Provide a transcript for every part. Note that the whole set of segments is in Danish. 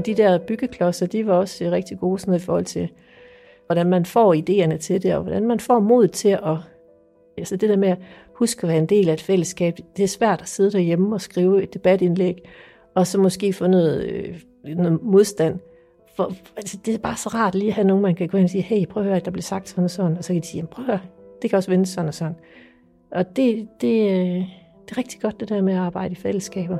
Og de der byggeklodser, de var også øh, rigtig gode sådan i forhold til, hvordan man får idéerne til det, og hvordan man får mod til at... Altså det der med at huske at være en del af et fællesskab, det er svært at sidde derhjemme og skrive et debatindlæg, og så måske få noget, øh, noget modstand. For, altså, det er bare så rart lige at have nogen, man kan gå ind og sige, hey, prøv at høre, at der blev sagt sådan og sådan, og så kan de sige, prøv at høre, det kan også vende sådan og sådan. Og det, det, øh, det er rigtig godt, det der med at arbejde i fællesskaber.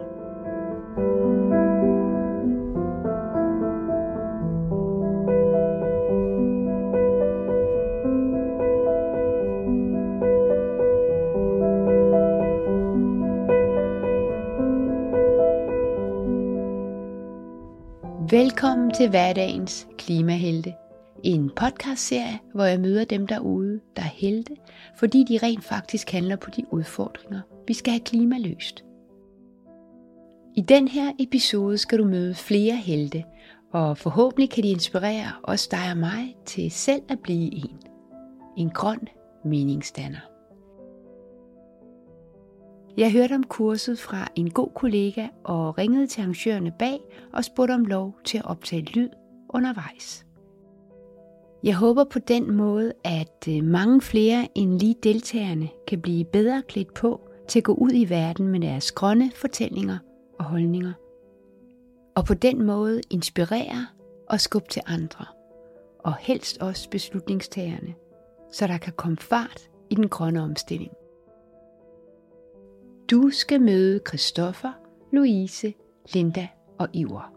Velkommen til hverdagens klimahelte. En podcastserie, hvor jeg møder dem derude, der er helte, fordi de rent faktisk handler på de udfordringer, vi skal have klimaløst. I den her episode skal du møde flere helte, og forhåbentlig kan de inspirere os dig og mig til selv at blive en. En grøn meningsdanner. Jeg hørte om kurset fra en god kollega og ringede til arrangørerne bag og spurgte om lov til at optage lyd undervejs. Jeg håber på den måde, at øh, mange flere end lige deltagerne kan blive bedre klædt på til at gå ud i verden med deres grønne fortællinger og holdninger. Og på den måde inspirere og skubbe til andre, og helst også beslutningstagerne, så der kan komme fart i den grønne omstilling. Du skal møde Christoffer, Louise, Linda og Iver.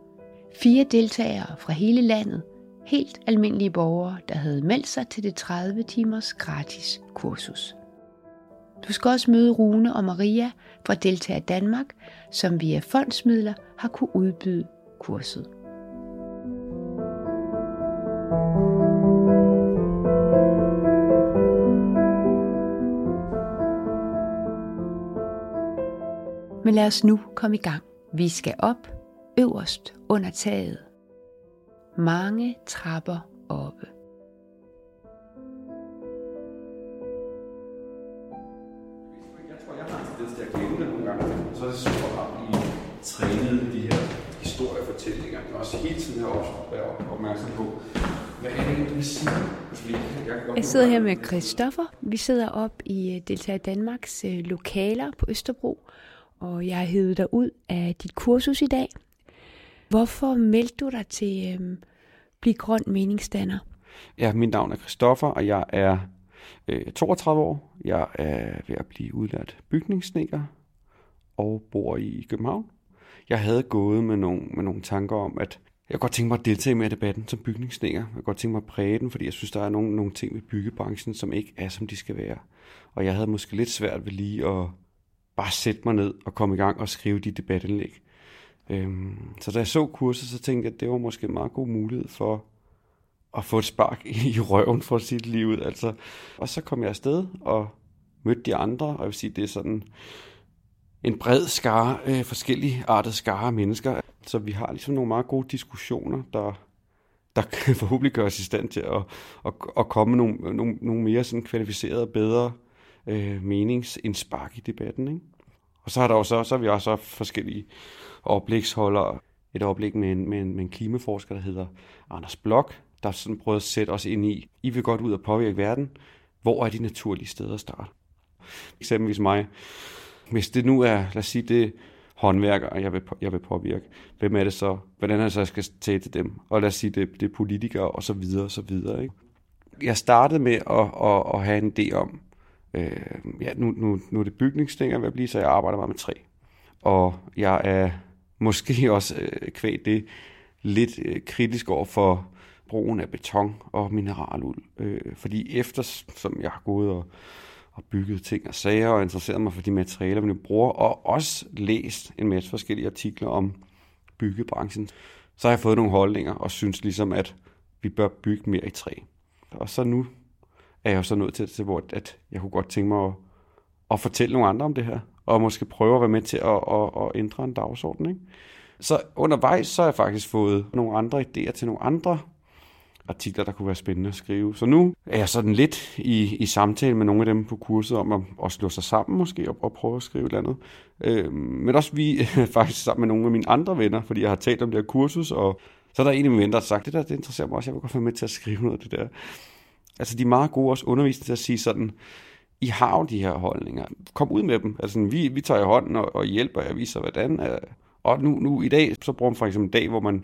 Fire deltagere fra hele landet, helt almindelige borgere, der havde meldt sig til det 30 timers gratis kursus. Du skal også møde Rune og Maria fra Deltager Danmark, som via fondsmidler har kunne udbyde kurset. Men lad os nu komme i gang. Vi skal op øverst under taget. Mange trapper oppe. Jeg tror, jeg har en tendens til at glemme det nogle gange. Så er det super rart at i de her historiefortællinger. Men også hele tiden her også være opmærksom på, hvad er det egentlig, vil sige? Fordi jeg, sidder her med Christoffer. Vi sidder op i øh, Deltager Danmarks øh, lokaler på Østerbro, og jeg har hævet dig ud af dit kursus i dag. Hvorfor meldte du dig til øhm, Bliv Grøn Meningsdanner? Ja, mit navn er Christoffer, og jeg er øh, 32 år. Jeg er ved at blive udlært bygningssnikker og bor i København. Jeg havde gået med nogle, med nogle tanker om, at jeg godt tænke mig at deltage med debatten som bygningssnækker. Jeg kan godt tænke mig at præge den, fordi jeg synes, der er nogle, nogle ting ved byggebranchen, som ikke er, som de skal være. Og jeg havde måske lidt svært ved lige at bare sætte mig ned og komme i gang og skrive de debatindlæg. Øhm, så da jeg så kurset, så tænkte jeg, at det var måske en meget god mulighed for at få et spark i røven for sit liv. Altså. Og så kom jeg afsted og mødte de andre, og jeg vil sige, det er sådan en bred skare, øh, forskellige artede skare af mennesker. Så vi har ligesom nogle meget gode diskussioner, der, der kan forhåbentlig gøre os i stand til at, at, at komme nogle, nogle, nogle mere sådan kvalificerede og bedre øh, øh, meningsindspark i debatten. Ikke? Og så har der jo så, så har vi også forskellige oplægsholdere. Et oplæg med en, med, en, med en klimaforsker, der hedder Anders Blok, der sådan prøver at sætte os ind i, I vil godt ud og påvirke verden. Hvor er de naturlige steder at starte? Eksempelvis mig. Hvis det nu er, lad os sige, det håndværker, jeg vil, jeg vil påvirke. Hvem er det så? Hvordan er det så, jeg skal tage til dem? Og lad os sige, det, det er politikere, og så videre, og så videre. Ikke? Jeg startede med at, at, at have en idé om, Øh, ja, nu, nu, nu er det bygningsstænger ved at blive, så jeg arbejder meget med træ. Og jeg er måske også øh, kvæg det lidt øh, kritisk over for brugen af beton og mineraluld. Øh, fordi efter som jeg har gået og, og bygget ting og sager og interesseret mig for de materialer, vi bruger, og også læst en masse forskellige artikler om byggebranchen, så har jeg fået nogle holdninger og synes ligesom, at vi bør bygge mere i træ. Og så nu er jeg jo så nået til, til hvor at jeg kunne godt tænke mig at, at fortælle nogle andre om det her, og måske prøve at være med til at, at, at ændre en dagsorden. Ikke? Så undervejs så har jeg faktisk fået nogle andre idéer til nogle andre artikler, der kunne være spændende at skrive. Så nu er jeg sådan lidt i, i samtale med nogle af dem på kurset om at, at slå sig sammen måske og, og prøve at skrive et eller andet. Øh, men også vi faktisk sammen med nogle af mine andre venner, fordi jeg har talt om det her kursus, og så er der en af mine venner, der har sagt, det der det interesserer mig også, jeg vil godt være med til at skrive noget af det der. Altså de er meget gode også undervisere til at sige sådan, I har jo de her holdninger. Kom ud med dem. Altså vi, vi tager i hånden og, og hjælper jer, viser hvordan. Øh, og nu, nu i dag, så bruger man for eksempel en dag, hvor man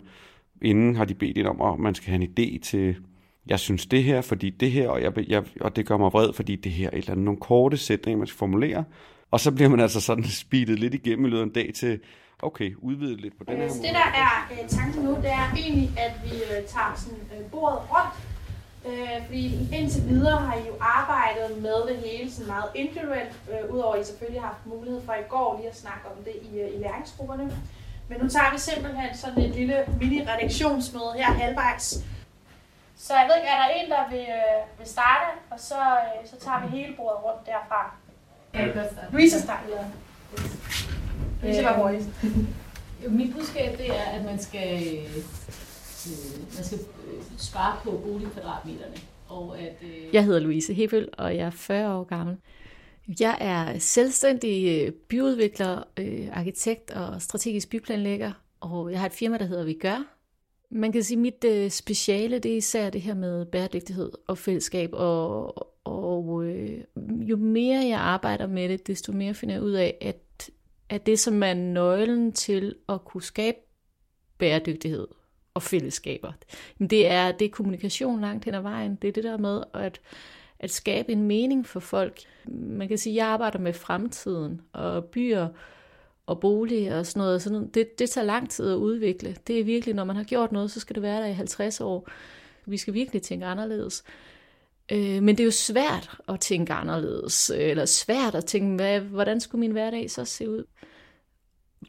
inden har de bedt ind om, at man skal have en idé til, jeg synes det her, fordi det her, og, jeg, jeg, og det gør mig vred, fordi det her, et eller andet, nogle korte sætninger, man skal formulere. Og så bliver man altså sådan speedet lidt igennem i løbet af en dag til, okay, udvide lidt på den her måde. Det der er uh, tanken nu, det er egentlig, at vi uh, tager sådan, bordet rundt, uh, fordi indtil videre har I jo arbejdet med det hele sådan meget individuelt, uh, udover at I selvfølgelig har haft mulighed for i går lige at snakke om det i, uh, i læringsgrupperne. Men nu tager vi simpelthen sådan et lille mini-redaktionsmøde her halvvejs. Så jeg ved ikke, er der en, der vil, øh, vil starte, og så, øh, så tager vi hele bordet rundt derfra. Louise starter. Louise var hurtigt. Mit budskab det er, at man skal, øh, man skal øh, spare på boligkvadratmeterne. Og at, øh... Jeg hedder Louise Hebel, og jeg er 40 år gammel. Jeg er selvstændig øh, byudvikler, øh, arkitekt og strategisk byplanlægger, og jeg har et firma, der hedder Vi Gør. Man kan sige, at mit øh, speciale det er især det her med bæredygtighed og fællesskab, og, og øh, jo mere jeg arbejder med det, desto mere finder jeg ud af, at, at det, som er nøglen til at kunne skabe bæredygtighed og fællesskaber, det er, det er kommunikation langt hen ad vejen. Det er det der med, at at skabe en mening for folk. Man kan sige, at jeg arbejder med fremtiden og byer og bolig og sådan noget. Sådan det, det tager lang tid at udvikle. Det er virkelig, når man har gjort noget, så skal det være der i 50 år. Vi skal virkelig tænke anderledes. Øh, men det er jo svært at tænke anderledes, øh, eller svært at tænke, hvad, hvordan skulle min hverdag så se ud?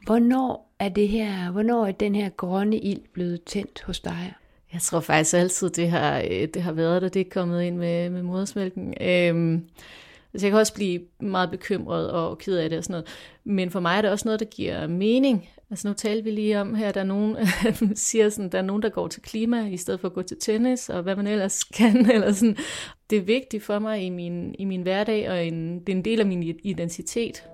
Hvornår er det her, hvornår er den her grønne ild blevet tændt hos dig? Jeg tror faktisk altid, det har, øh, det har været der. Det er kommet ind med, med modersmælken. Øhm, så jeg kan også blive meget bekymret og ked af det og sådan noget. Men for mig er det også noget, der giver mening. Altså nu taler vi lige om her, der er nogen, siger sådan, der er nogen, der går til klima i stedet for at gå til tennis, og hvad man ellers kan. Eller sådan. Det er vigtigt for mig i min, i min hverdag, og en, det er en del af min identitet.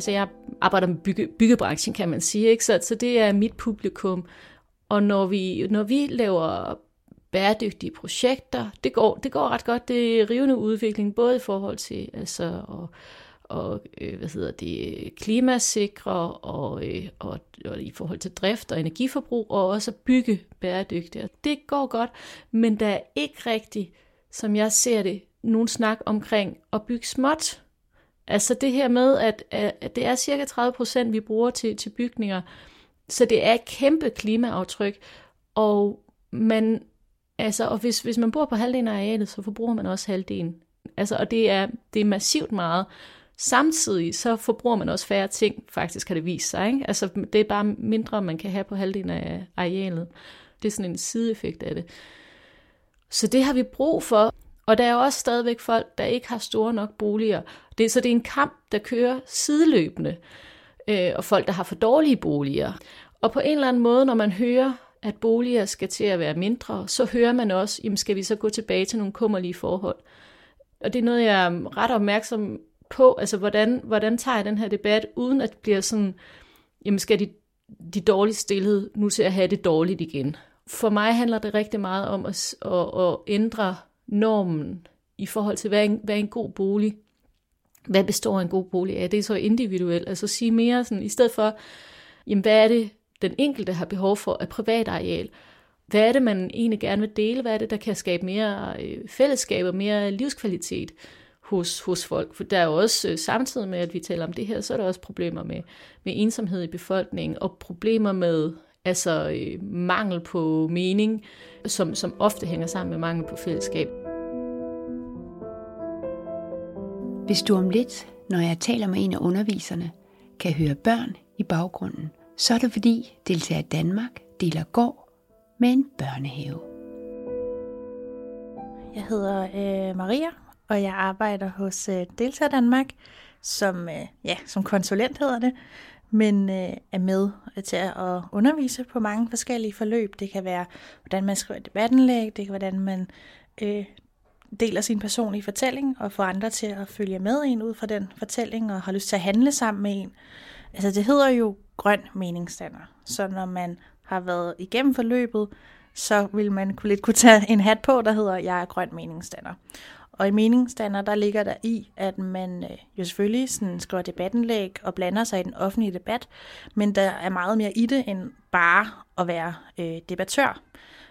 Altså jeg arbejder med bygge, byggebranchen, kan man sige, ikke? Så, så det er mit publikum. Og når vi, når vi laver bæredygtige projekter, det går, det går ret godt. Det er rivende udvikling, både i forhold til altså, og, og øh, hvad hedder det, klimasikre og, øh, og, og i forhold til drift og energiforbrug, og også at bygge bæredygtigt. Det går godt, men der er ikke rigtig, som jeg ser det, nogen snak omkring at bygge småt. Altså det her med, at, at det er cirka 30 procent, vi bruger til, til bygninger, så det er et kæmpe klimaaftryk, og man, altså, og hvis, hvis man bor på halvdelen af arealet, så forbruger man også halvdelen. Altså, og det er, det er massivt meget. Samtidig så forbruger man også færre ting, faktisk har det vist sig. Ikke? Altså, det er bare mindre, man kan have på halvdelen af arealet. Det er sådan en sideeffekt af det. Så det har vi brug for. Og der er jo også stadigvæk folk, der ikke har store nok boliger. Det, så det er en kamp, der kører sideløbende. Øh, og folk, der har for dårlige boliger. Og på en eller anden måde, når man hører, at boliger skal til at være mindre, så hører man også, jamen skal vi så gå tilbage til nogle kummerlige forhold. Og det er noget, jeg er ret opmærksom på, altså hvordan, hvordan tager jeg den her debat, uden at det bliver sådan, jamen skal de, de dårligt stillede nu til at have det dårligt igen. For mig handler det rigtig meget om at, at, at ændre normen i forhold til, hvad er en, hvad er en god bolig? Hvad består en god bolig af? Det er så individuelt. Altså sige mere sådan, i stedet for, jamen, hvad er det, den enkelte har behov for af privat areal? Hvad er det, man egentlig gerne vil dele? Hvad er det, der kan skabe mere øh, fællesskab og mere livskvalitet hos, hos folk? For der er jo også, øh, samtidig med at vi taler om det her, så er der også problemer med, med ensomhed i befolkningen, og problemer med altså øh, mangel på mening, som, som ofte hænger sammen med mangel på fællesskab. Hvis du om lidt, når jeg taler med en af underviserne, kan høre børn i baggrunden, så er det fordi Deltager Danmark deler gård med en børnehave. Jeg hedder øh, Maria, og jeg arbejder hos øh, Deltager Danmark som, øh, ja, som konsulent hedder det, men øh, er med til at undervise på mange forskellige forløb. Det kan være, hvordan man skriver debattenlæg, det kan være, hvordan man øh, deler sin personlige fortælling og får andre til at følge med en ud fra den fortælling og har lyst til at handle sammen med en. Altså det hedder jo grøn meningsstander. Så når man har været igennem forløbet, så vil man kunne lidt kunne tage en hat på, der hedder, jeg er grøn meningsstander. Og i meningsstander, der ligger der i, at man øh, jo selvfølgelig sådan skriver debattenlæg og blander sig i den offentlige debat, men der er meget mere i det, end bare at være øh, debattør.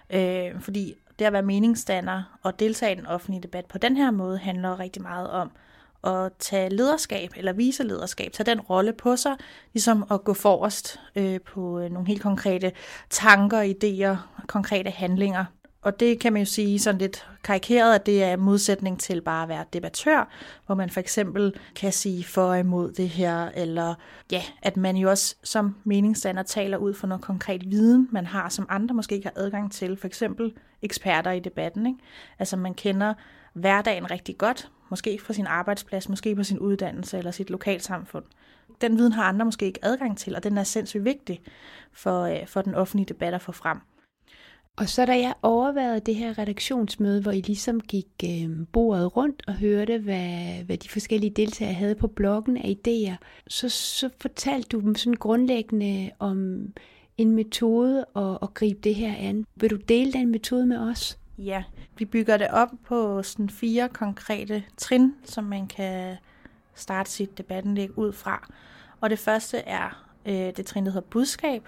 Øh, fordi det at være meningsdanner og deltage i den offentlige debat på den her måde handler rigtig meget om at tage lederskab eller vise lederskab, tage den rolle på sig, ligesom at gå forrest øh, på øh, nogle helt konkrete tanker, idéer, konkrete handlinger. Og det kan man jo sige sådan lidt karikeret, at det er modsætning til bare at være debattør, hvor man for eksempel kan sige for og imod det her, eller ja, at man jo også som meningsstander taler ud for noget konkret viden, man har, som andre måske ikke har adgang til, for eksempel eksperter i debatten. Ikke? Altså man kender hverdagen rigtig godt, måske fra sin arbejdsplads, måske på sin uddannelse eller sit lokalsamfund. Den viden har andre måske ikke adgang til, og den er sindssygt vigtig for, øh, for den offentlige debat at få frem. Og så da jeg overvejede det her redaktionsmøde, hvor I ligesom gik øh, bordet rundt og hørte, hvad, hvad de forskellige deltagere havde på bloggen af idéer, så, så fortalte du dem sådan grundlæggende om en metode at, at gribe det her an. Vil du dele den metode med os? Ja, vi bygger det op på sådan fire konkrete trin, som man kan starte sit debattenlæg ud fra. Og det første er øh, det trin, der hedder budskab,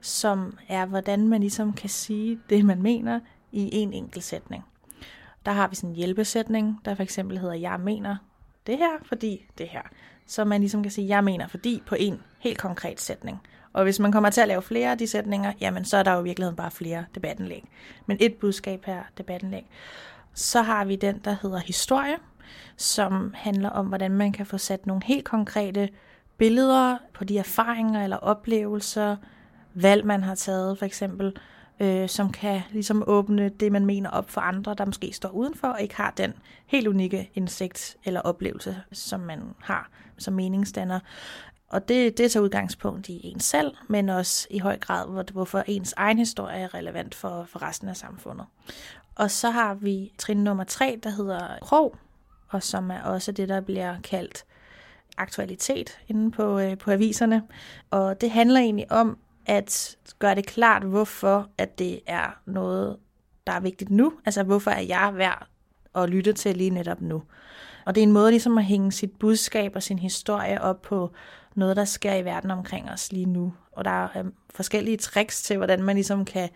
som er, hvordan man ligesom kan sige det, man mener i en enkelt sætning. Der har vi sådan en hjælpesætning, der for eksempel hedder, jeg mener det her, fordi det her. Så man ligesom kan sige, jeg mener fordi på en helt konkret sætning. Og hvis man kommer til at lave flere af de sætninger, jamen så er der jo i virkeligheden bare flere debattenlæg. Men et budskab her debattenlæg. Så har vi den, der hedder historie, som handler om, hvordan man kan få sat nogle helt konkrete billeder på de erfaringer eller oplevelser, valg man har taget for eksempel, øh, som kan ligesom åbne det, man mener op for andre, der måske står udenfor og ikke har den helt unikke indsigt eller oplevelse, som man har som meningsdanner. Og det, det tager udgangspunkt i en selv, men også i høj grad, hvorfor ens egen historie er relevant for, for resten af samfundet. Og så har vi trin nummer tre, der hedder krog, og som er også det, der bliver kaldt aktualitet inde på, øh, på aviserne. Og det handler egentlig om at gøre det klart, hvorfor at det er noget, der er vigtigt nu. Altså, hvorfor er jeg værd at lytte til lige netop nu. Og det er en måde ligesom at hænge sit budskab og sin historie op på noget, der sker i verden omkring os lige nu. Og der er øhm, forskellige tricks til, hvordan man ligesom kan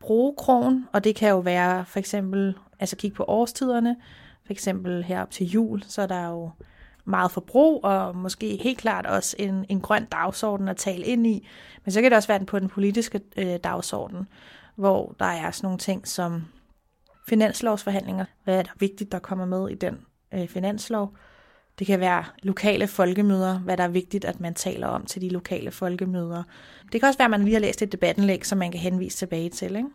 bruge krogen, og det kan jo være for eksempel, altså kigge på årstiderne, for eksempel herop til jul, så er der jo meget forbrug, og måske helt klart også en, en grøn dagsorden at tale ind i. Men så kan det også være på den politiske øh, dagsorden, hvor der er sådan nogle ting som finanslovsforhandlinger. Hvad er der vigtigt, der kommer med i den øh, finanslov? Det kan være lokale folkemøder, hvad der er vigtigt, at man taler om til de lokale folkemøder. Det kan også være, at man lige har læst et debattenlæg, som man kan henvise tilbage til. Ikke?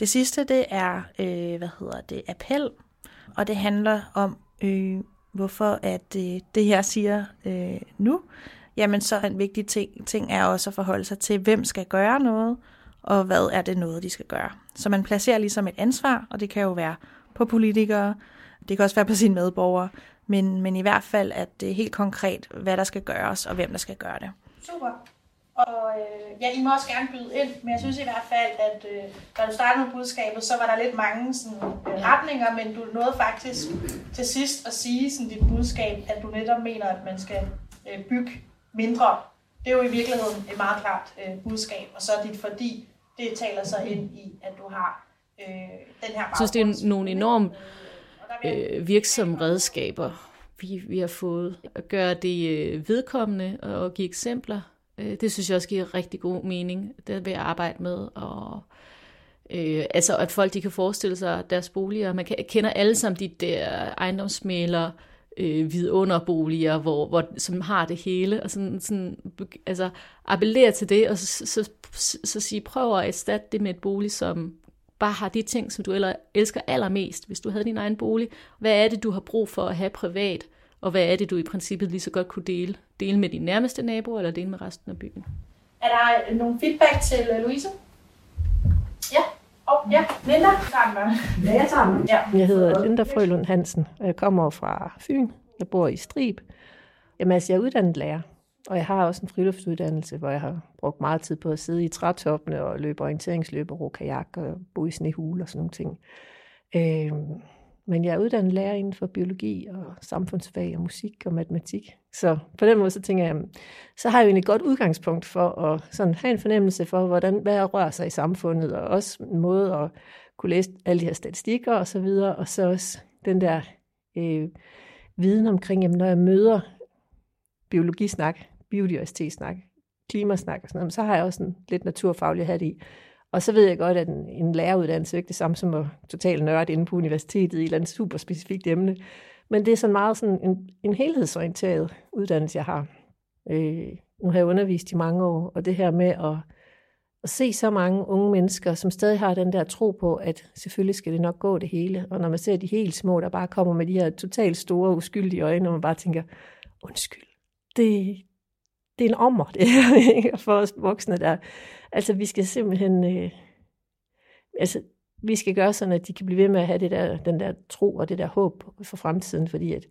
Det sidste, det er, øh, hvad hedder det, appel, og det handler om, øh, hvorfor at øh, det her siger øh, nu. Jamen, så en vigtig ting, ting er også at forholde sig til, hvem skal gøre noget, og hvad er det noget, de skal gøre. Så man placerer ligesom et ansvar, og det kan jo være på politikere, det kan også være på sine medborgere, men, men i hvert fald, at det er helt konkret, hvad der skal gøres, og hvem der skal gøre det. Super. Og øh, ja, I må også gerne byde ind, men jeg synes i hvert fald, at øh, da du startede med budskabet, så var der lidt mange sådan, øh, retninger, men du nåede faktisk til sidst at sige sådan, dit budskab, at du netop mener, at man skal øh, bygge mindre. Det er jo i virkeligheden et meget klart øh, budskab, og så er dit fordi, det taler så ind i, at du har øh, den her Jeg synes, det er nogle enormt øh, virksomme redskaber, vi, vi har fået. At gøre det øh, vedkommende og give eksempler, øh, det synes jeg også giver rigtig god mening. Det vil jeg arbejde med. Og, øh, altså, at folk de kan forestille sig deres boliger. Man kan, kender alle sammen de der ejendomsmælere, øh, Øh, vidunderboliger, hvor, hvor, som har det hele, og sådan, sådan, altså, appellere til det, og så, så, så, så sige, prøv at erstatte det med et bolig, som bare har de ting, som du eller elsker allermest, hvis du havde din egen bolig. Hvad er det, du har brug for at have privat? Og hvad er det, du i princippet lige så godt kunne dele? Dele med dine nærmeste naboer, eller dele med resten af byen? Er der nogle feedback til øh, Louise? Ja. Oh, ja, Linda. Ja, jeg tager den. Ja. Jeg hedder Linda Frølund Hansen, og jeg kommer fra Fyn. Jeg bor i Strib. Jamen altså, jeg er uddannet lærer, og jeg har også en friluftsuddannelse, hvor jeg har brugt meget tid på at sidde i trætoppene og løbe orienteringsløb og ro kajak og bo i snehule og sådan nogle ting. Øh, men jeg er uddannet lærer inden for biologi og samfundsfag og musik og matematik. Så på den måde, så tænker jeg, så har jeg jo et godt udgangspunkt for at sådan have en fornemmelse for, hvordan, hvad rører sig i samfundet, og også en måde at kunne læse alle de her statistikker og så videre, og så også den der øh, viden omkring, jamen, når jeg møder biologisnak, biodiversitetssnak, klimasnak og sådan noget, så har jeg også en lidt naturfaglig hat i. Og så ved jeg godt, at en, en læreruddannelse er ikke det samme som at totalt nørde inde på universitetet i et eller andet super specifikt emne. Men det er sådan meget sådan en, en helhedsorienteret uddannelse, jeg har. Øh, nu har jeg undervist i mange år, og det her med at, at se så mange unge mennesker, som stadig har den der tro på, at selvfølgelig skal det nok gå det hele. Og når man ser de helt små, der bare kommer med de her totalt store, uskyldige øjne, og man bare tænker, undskyld, det, det er en ommer, det her, for os voksne der. Altså, vi skal simpelthen, øh, altså, vi skal gøre sådan, at de kan blive ved med at have det der, den der tro og det der håb for fremtiden, fordi at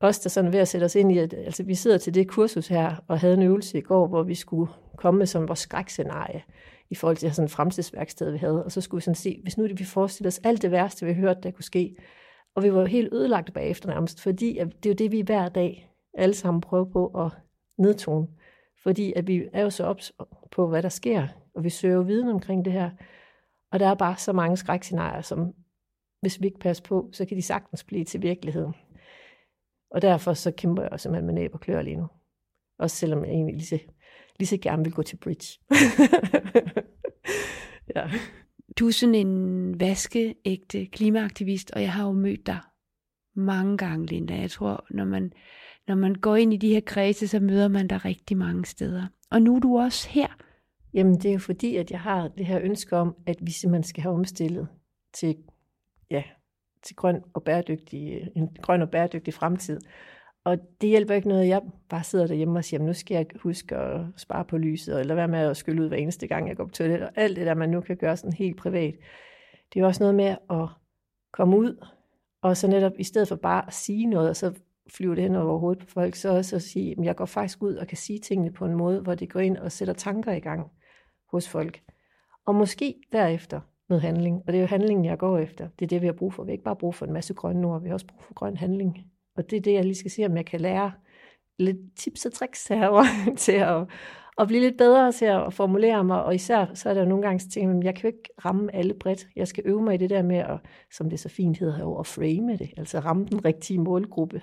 os, der sådan ved at sætte os ind i, at altså, vi sidder til det kursus her, og havde en øvelse i går, hvor vi skulle komme med sådan vores skrækscenarie i forhold til sådan et fremtidsværksted, vi havde, og så skulle vi sådan se, hvis nu vi forestiller os alt det værste, vi hørte, der kunne ske, og vi var helt ødelagt bagefter nærmest, fordi at det er jo det, vi hver dag alle sammen prøver på at nedtone. Fordi at vi er jo så ops på, hvad der sker, og vi søger jo viden omkring det her. Og der er bare så mange skrækscenarier, som hvis vi ikke passer på, så kan de sagtens blive til virkelighed. Og derfor så kæmper jeg simpelthen med næb og klør lige nu. Også selvom jeg egentlig lige så, lige så gerne vil gå til bridge. ja. Du er sådan en vaskeægte klimaaktivist, og jeg har jo mødt dig mange gange, Linda. Jeg tror, når man når man går ind i de her kredse, så møder man der rigtig mange steder. Og nu er du også her. Jamen, det er jo fordi, at jeg har det her ønske om, at vi simpelthen skal have omstillet til, ja, til grøn og bæredygtig, øh, en grøn og bæredygtig fremtid. Og det hjælper ikke noget, at jeg bare sidder derhjemme og siger, nu skal jeg huske at spare på lyset, eller være med at skylle ud hver eneste gang, jeg går på toilet, og alt det der, man nu kan gøre sådan helt privat. Det er jo også noget med at komme ud, og så netop i stedet for bare at sige noget, og så flyver det hen over hovedet på folk, så også at sige, at jeg går faktisk ud og kan sige tingene på en måde, hvor det går ind og sætter tanker i gang hos folk. Og måske derefter noget handling. Og det er jo handlingen, jeg går efter. Det er det, vi har brug for. Vi har ikke bare brug for en masse grønne ord, vi har også brug for grøn handling. Og det er det, jeg lige skal se, om jeg kan lære lidt tips og tricks herovre til at, at blive lidt bedre til at formulere mig. Og især så er der jo nogle gange, ting, at jeg, jeg kan jo ikke ramme alle bredt. Jeg skal øve mig i det der med, at, som det så fint hedder herovre, at frame det. Altså ramme den rigtige målgruppe.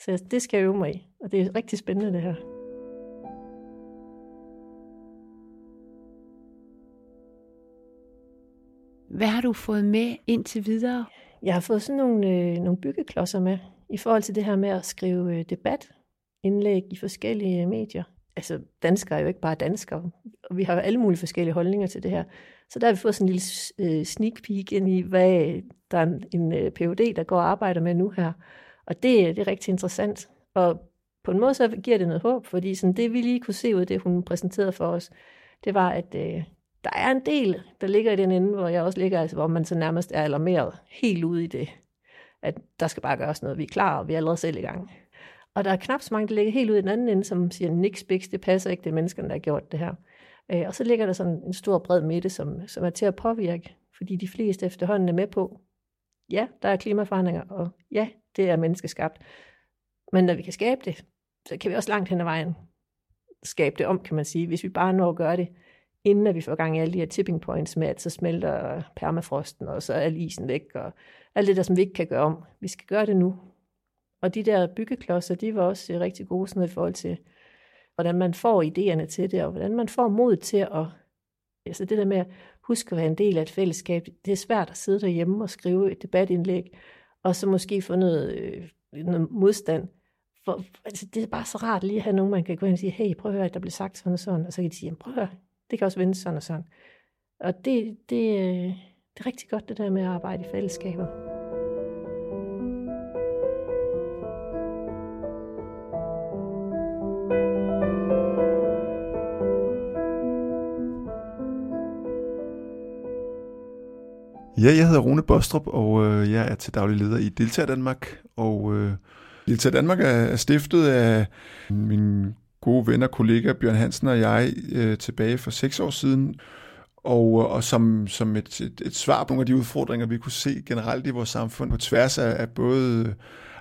Så det skal jeg øve mig i, og det er rigtig spændende det her. Hvad har du fået med indtil videre? Jeg har fået sådan nogle, øh, nogle byggeklodser med, i forhold til det her med at skrive øh, debatindlæg i forskellige øh, medier. Altså, danskere er jo ikke bare danskere, og vi har jo alle mulige forskellige holdninger til det her. Så der har vi fået sådan en lille øh, sneak peek ind i, hvad øh, der er en, en øh, PhD, der går og arbejder med nu her. Og det, øh, det er rigtig interessant. Og på en måde så giver det noget håb, fordi sådan det vi lige kunne se ud af det, hun præsenterede for os, det var, at øh, der er en del, der ligger i den ende, hvor jeg også ligger, altså, hvor man så nærmest er alarmeret helt ude i det, at der skal bare gøres noget, vi er klar, og vi er allerede selv i gang. Og der er knap så mange, der ligger helt ude i den anden ende, som siger, niks, biks, det passer ikke, det er menneskerne, der har gjort det her. Øh, og så ligger der sådan en stor bred midte, som, som er til at påvirke, fordi de fleste efterhånden er med på, ja, der er klimaforandringer, og ja, det er menneskeskabt. Men når vi kan skabe det, så kan vi også langt hen ad vejen skabe det om, kan man sige, hvis vi bare når at gøre det, inden at vi får gang i alle de her tipping points med, at så smelter permafrosten, og så er isen væk, og alt det der, som vi ikke kan gøre om. Vi skal gøre det nu. Og de der byggeklodser, de var også øh, rigtig gode sådan i forhold til, hvordan man får idéerne til det, og hvordan man får mod til at, altså det der med at huske at være en del af et fællesskab, det er svært at sidde derhjemme og skrive et debatindlæg, og så måske få noget, øh, noget modstand. For, altså, det er bare så rart lige at have nogen, man kan gå ind og sige, hey, prøv at høre, at der blev sagt sådan og sådan, og så kan de sige, prøv at høre, det kan også vende sådan og sådan. Og det, det, øh, det er rigtig godt, det der med at arbejde i fællesskaber. Ja, jeg hedder Rune Bostrup, og øh, jeg er til daglig leder i Deltager Danmark. Og øh, Danmark er stiftet af min gode ven og kollega Bjørn Hansen og jeg øh, tilbage for seks år siden. Og, øh, og som, som et, et, et svar på nogle af de udfordringer, vi kunne se generelt i vores samfund på tværs af, af både øh,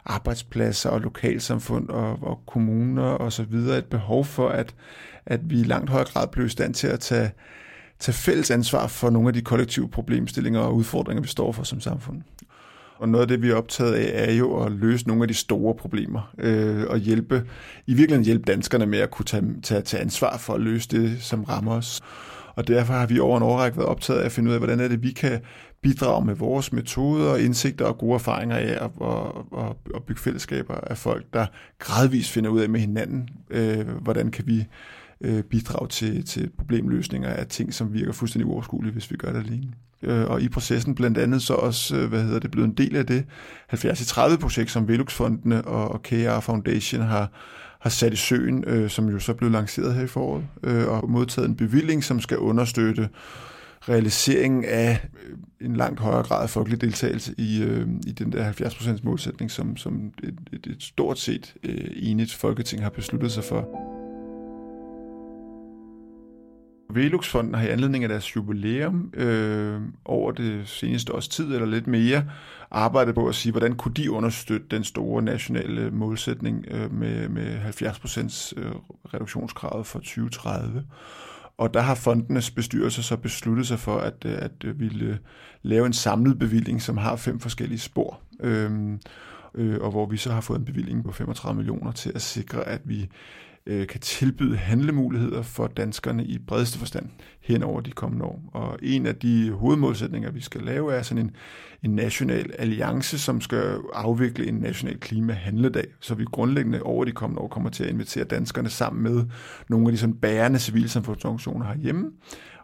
arbejdspladser og lokalsamfund og, og kommuner og så videre, et behov for, at, at vi i langt højere grad blev i stand til at tage tage fælles ansvar for nogle af de kollektive problemstillinger og udfordringer, vi står for som samfund. Og noget af det, vi er optaget af, er jo at løse nogle af de store problemer, øh, og hjælpe, i virkeligheden hjælpe danskerne med at kunne tage, tage, tage ansvar for at løse det, som rammer os. Og derfor har vi over en årrække været optaget af at finde ud af, hvordan er det, vi kan bidrage med vores metoder, indsigter og gode erfaringer af at, og, og, og bygge fællesskaber af folk, der gradvist finder ud af med hinanden, øh, hvordan kan vi øh, bidrag til, til problemløsninger af ting, som virker fuldstændig uoverskuelige, hvis vi gør det alene. Øh, og i processen blandt andet så også, øh, hvad hedder det, blevet en del af det 70-30-projekt, som Velux-fondene og, og KR Foundation har, har sat i søen, øh, som jo så blev lanceret her i foråret, øh, og modtaget en bevilling, som skal understøtte realiseringen af øh, en langt højere grad af folkelig deltagelse i, øh, i den der 70% målsætning, som, som et, et, et stort set øh, enigt folketing har besluttet sig for. Velux-fonden har i anledning af deres jubilæum øh, over det seneste års tid eller lidt mere arbejdet på at sige, hvordan kunne de understøtte den store nationale målsætning øh, med, med 70% øh, reduktionskravet for 2030. Og der har fondenes bestyrelse så besluttet sig for, at, øh, at øh, ville øh, lave en samlet bevilling, som har fem forskellige spor. Øh, øh, og hvor vi så har fået en bevilling på 35 millioner til at sikre, at vi øh, kan tilbyde handlemuligheder for danskerne i bredeste forstand hen over de kommende år. Og en af de hovedmålsætninger, vi skal lave, er sådan en, en national alliance, som skal afvikle en national klimahandledag, så vi grundlæggende over de kommende år kommer til at invitere danskerne sammen med nogle af de sådan bærende civilsamfundsorganisationer herhjemme,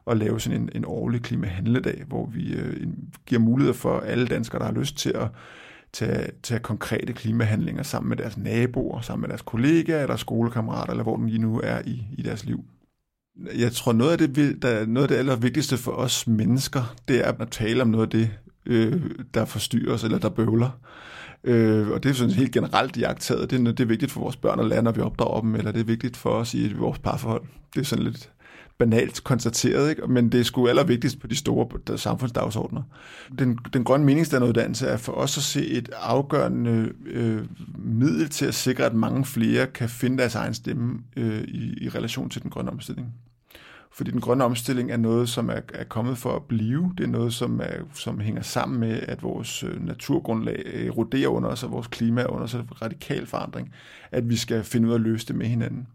og lave sådan en, en årlig klimahandledag, hvor vi øh, giver mulighed for alle danskere, der har lyst til at tage, tage konkrete klimahandlinger sammen med deres naboer, sammen med deres kollegaer eller skolekammerater, eller hvor de nu er i, i deres liv. Jeg tror, noget af det, der, noget af det allervigtigste for os mennesker, det er at tale om noget af det, øh, der forstyrrer os eller der bøvler. Øh, og det er sådan helt generelt jagttaget. Det er, det er vigtigt for vores børn at lære, når vi opdrager dem, eller det er vigtigt for os i vores parforhold. Det er sådan lidt banalt konstateret, ikke? men det er sgu allervigtigst på de store samfundsdagsordner. Den, den grønne meningsdanneruddannelse er for os at se et afgørende øh, middel til at sikre, at mange flere kan finde deres egen stemme øh, i, i relation til den grønne omstilling. Fordi den grønne omstilling er noget, som er, er kommet for at blive. Det er noget, som, er, som hænger sammen med, at vores øh, naturgrundlag eroderer under os, og vores klima er under så radikal forandring, at vi skal finde ud af at løse det med hinanden.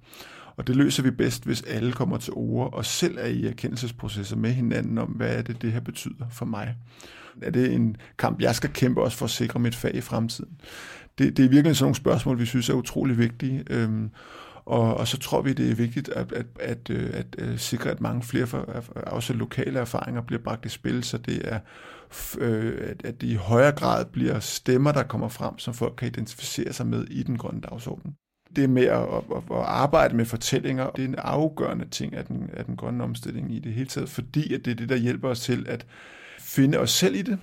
Og det løser vi bedst, hvis alle kommer til ord og selv er i erkendelsesprocesser med hinanden om, hvad er det, det her betyder for mig. Er det en kamp, jeg skal kæmpe også for at sikre mit fag i fremtiden? Det, det er virkelig sådan nogle spørgsmål, vi synes er utrolig vigtige. Øhm, og, og så tror vi, det er vigtigt at, at, at, øh, at, at, sikre, at mange flere for, også lokale erfaringer bliver bragt i spil, så det er øh, at det i højere grad bliver stemmer, der kommer frem, som folk kan identificere sig med i den grønne dagsorden det med at, at, at arbejde med fortællinger, det er en afgørende ting af den, af den grønne omstilling i det hele taget, fordi at det er det, der hjælper os til at finde os selv i det.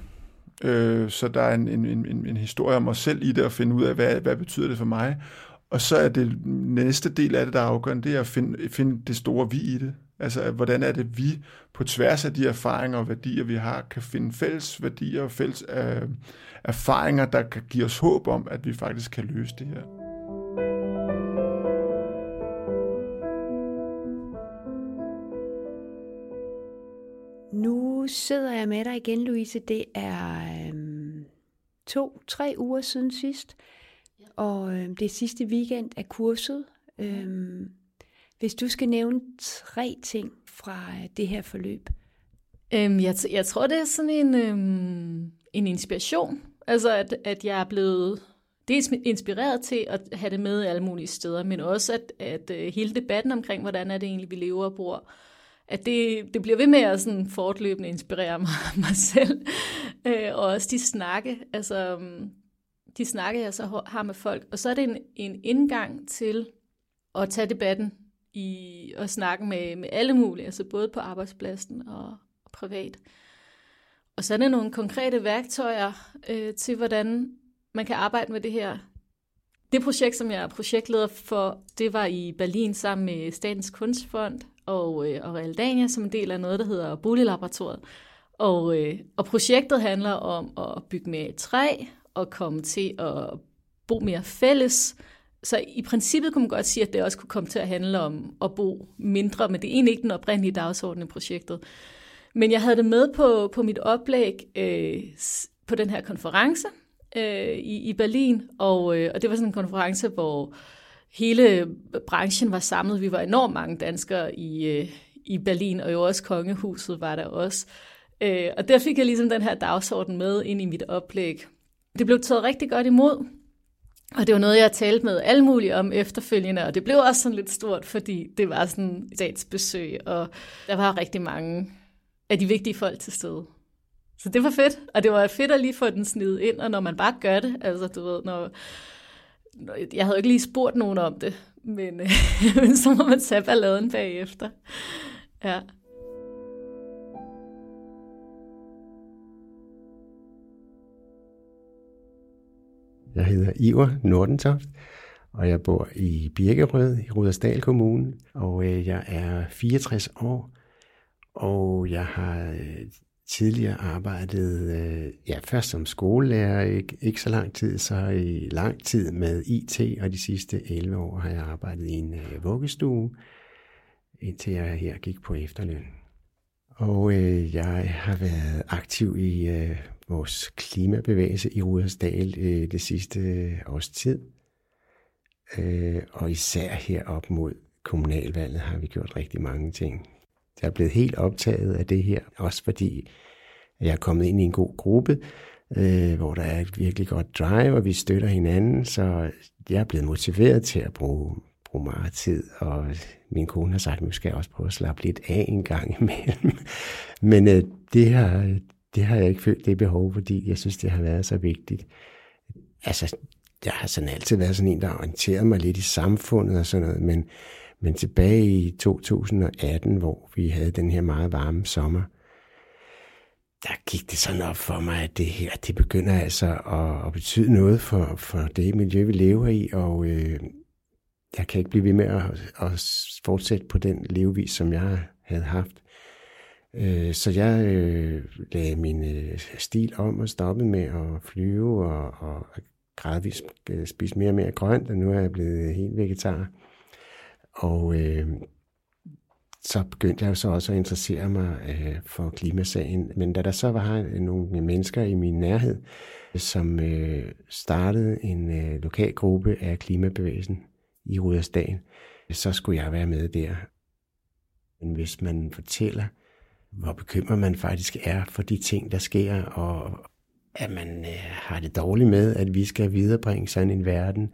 Øh, så der er en, en, en, en historie om os selv i det, og finde ud af, hvad, hvad betyder det for mig. Og så er det næste del af det, der er afgørende, det er at finde, finde det store vi i det. Altså, hvordan er det, vi på tværs af de erfaringer og værdier, vi har, kan finde fælles værdier og fælles øh, erfaringer, der kan give os håb om, at vi faktisk kan løse det her. Jeg med dig igen, Louise. Det er øhm, to-tre uger siden sidst, og øhm, det er sidste weekend af kurset. Øhm, hvis du skal nævne tre ting fra øh, det her forløb. Øhm, jeg, t- jeg tror, det er sådan en, øhm, en inspiration. Altså, at, at jeg er blevet dels inspireret til at have det med alle mulige steder, men også at, at øh, hele debatten omkring, hvordan er det egentlig, vi lever og bor, at det, det bliver ved med at sådan fortløbende inspirere mig, mig selv. Øh, og også de snakke, altså mm, de snakke, jeg så har med folk. Og så er det en, en indgang til at tage debatten i og snakke med, med alle mulige, altså både på arbejdspladsen og, og privat. Og så er det nogle konkrete værktøjer øh, til, hvordan man kan arbejde med det her. Det projekt, som jeg er projektleder for, det var i Berlin sammen med Statens Kunstfond og, øh, og Realdania som en del af noget, der hedder Boliglaboratoriet. Og, øh, og projektet handler om at bygge mere træ og komme til at bo mere fælles. Så i princippet kunne man godt sige, at det også kunne komme til at handle om at bo mindre, men det er egentlig ikke den oprindelige dagsorden i projektet. Men jeg havde det med på, på mit oplæg øh, på den her konference øh, i, i Berlin, og, øh, og det var sådan en konference, hvor hele branchen var samlet. Vi var enormt mange danskere i, øh, i Berlin, og jo også kongehuset var der også. Øh, og der fik jeg ligesom den her dagsorden med ind i mit oplæg. Det blev taget rigtig godt imod, og det var noget, jeg talte med alle mulige om efterfølgende, og det blev også sådan lidt stort, fordi det var sådan et statsbesøg, og der var rigtig mange af de vigtige folk til stede. Så det var fedt, og det var fedt at lige få den snedet ind, og når man bare gør det, altså du ved, når, når jeg havde ikke lige spurgt nogen om det, men, men så må man tage balladen bagefter. Ja. Jeg hedder Iver Nordentoft, og jeg bor i Birkerød i Rudersdal Kommune, og øh, jeg er 64 år, og jeg har øh, tidligere arbejdet, øh, ja, først som skolelærer, ikke, ikke så lang tid, så i lang tid med IT, og de sidste 11 år har jeg arbejdet i en øh, vuggestue, indtil jeg her gik på efterløn. Og øh, jeg har været aktiv i øh, vores klimabevægelse i Rudersdal øh, det sidste øh, års tid. Øh, og især her op mod kommunalvalget har vi gjort rigtig mange ting. Jeg er blevet helt optaget af det her, også fordi jeg er kommet ind i en god gruppe, øh, hvor der er et virkelig godt drive, og vi støtter hinanden, så jeg er blevet motiveret til at bruge, bruge meget tid, og min kone har sagt, at nu skal også prøve at slappe lidt af en gang imellem. Men øh, det, har, det har jeg ikke følt det behov, fordi jeg synes, det har været så vigtigt. Altså, jeg har sådan altid været sådan en, der orienterer mig lidt i samfundet og sådan noget, men, men tilbage i 2018, hvor vi havde den her meget varme sommer, der gik det sådan op for mig, at det her, det begynder altså at, at betyde noget for, for det miljø, vi lever i, og øh, jeg kan ikke blive ved med at, at fortsætte på den levevis, som jeg havde haft. Øh, så jeg øh, lagde min øh, stil om og stoppede med at flyve og, og gradvist øh, spise mere og mere grønt, og nu er jeg blevet helt vegetar. Og øh, så begyndte jeg så også at interessere mig øh, for klimasagen. Men da der så var nogle mennesker i min nærhed, som øh, startede en øh, lokal gruppe af klimabevægelsen i Rudersdal, så skulle jeg være med der. Men hvis man fortæller, hvor bekymret man faktisk er for de ting, der sker, og at man øh, har det dårligt med, at vi skal viderebringe sådan en verden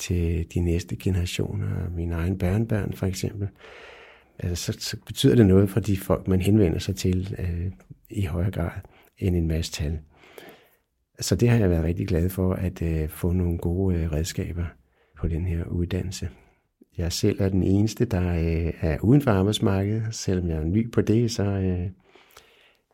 til de næste generationer, mine egne børnebørn for eksempel, altså, så, så betyder det noget for de folk, man henvender sig til øh, i højere grad end en masse tal. Så det har jeg været rigtig glad for, at øh, få nogle gode øh, redskaber på den her uddannelse. Jeg selv er den eneste, der øh, er uden for arbejdsmarkedet. Selvom jeg er ny på det, så, øh,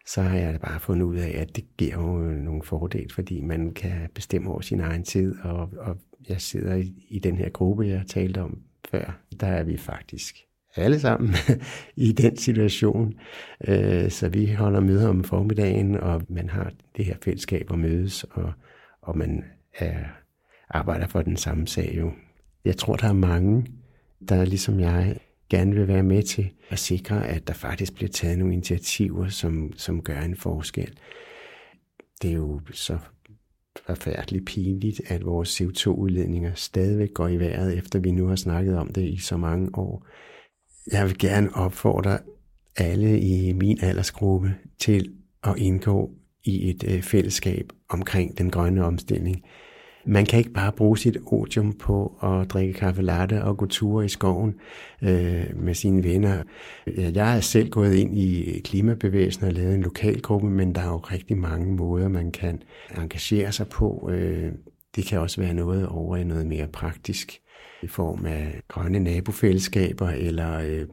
så har jeg bare fundet ud af, at det giver jo nogle fordele, fordi man kan bestemme over sin egen tid. Og, og jeg sidder i, i den her gruppe, jeg talte om før. Der er vi faktisk alle sammen i den situation. Øh, så vi holder møder om formiddagen, og man har det her fællesskab at mødes, og, og man er, arbejder for den samme sag jo. Jeg tror, der er mange, der ligesom jeg gerne vil være med til at sikre, at der faktisk bliver taget nogle initiativer, som, som gør en forskel. Det er jo så forfærdeligt pinligt, at vores CO2-udledninger stadigvæk går i vejret, efter vi nu har snakket om det i så mange år. Jeg vil gerne opfordre alle i min aldersgruppe til at indgå i et øh, fællesskab omkring den grønne omstilling. Man kan ikke bare bruge sit odium på at drikke kaffe latte og gå ture i skoven øh, med sine venner. Jeg er selv gået ind i klimabevægelsen og lavet en lokalgruppe, men der er jo rigtig mange måder, man kan engagere sig på. Øh, det kan også være noget over i noget mere praktisk. i form af grønne nabofællesskaber eller øh,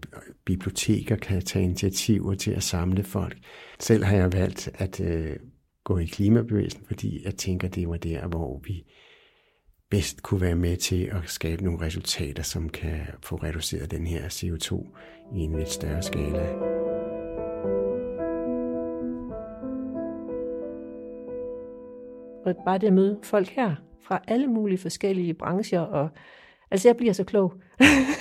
biblioteker kan tage initiativer til at samle folk. Selv har jeg valgt at øh, gå i klimabevægelsen, fordi jeg tænker, det var der, hvor vi bedst kunne være med til at skabe nogle resultater, som kan få reduceret den her CO2 i en lidt større skala. Og bare det at møde folk her fra alle mulige forskellige brancher, og altså jeg bliver så klog.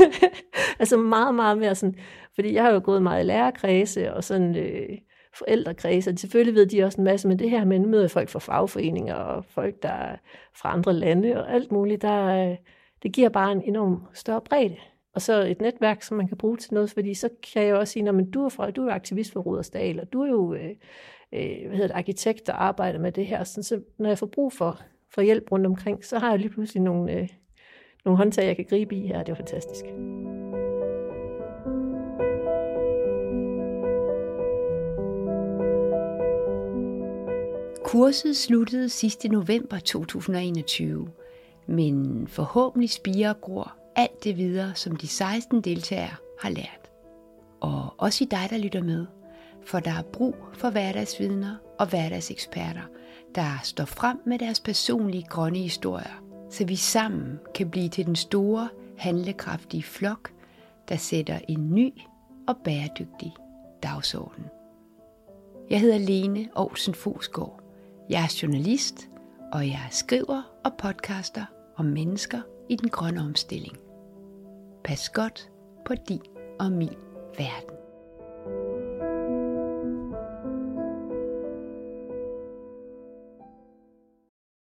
altså meget, meget mere sådan, fordi jeg har jo gået meget i lærerkredse og sådan øh, forældrekredse, selvfølgelig ved de også en masse, men det her med, at møder folk fra fagforeninger og folk, der er fra andre lande og alt muligt, der, øh, det giver bare en enorm større bredde. Og så et netværk, som man kan bruge til noget, fordi så kan jeg også sige, at du er, fra, du er aktivist for Rudersdal, og du er jo øh, øh, hvad hedder det, arkitekt, der arbejder med det her. Så, så når jeg får brug for, for hjælp rundt omkring, så har jeg lige pludselig nogle, øh, nogle håndtag, jeg kan gribe i her. Det er fantastisk. Kurset sluttede sidste november 2021, men forhåbentlig spiger og gror alt det videre, som de 16 deltagere har lært. Og også i dig, der lytter med, for der er brug for hverdagsvidner og hverdagseksperter, der står frem med deres personlige grønne historier, så vi sammen kan blive til den store, handlekraftige flok, der sætter en ny og bæredygtig dagsorden. Jeg hedder Lene Olsen Fosgaard. Jeg er journalist, og jeg skriver og podcaster om mennesker i den grønne omstilling. Pas godt på din og min verden.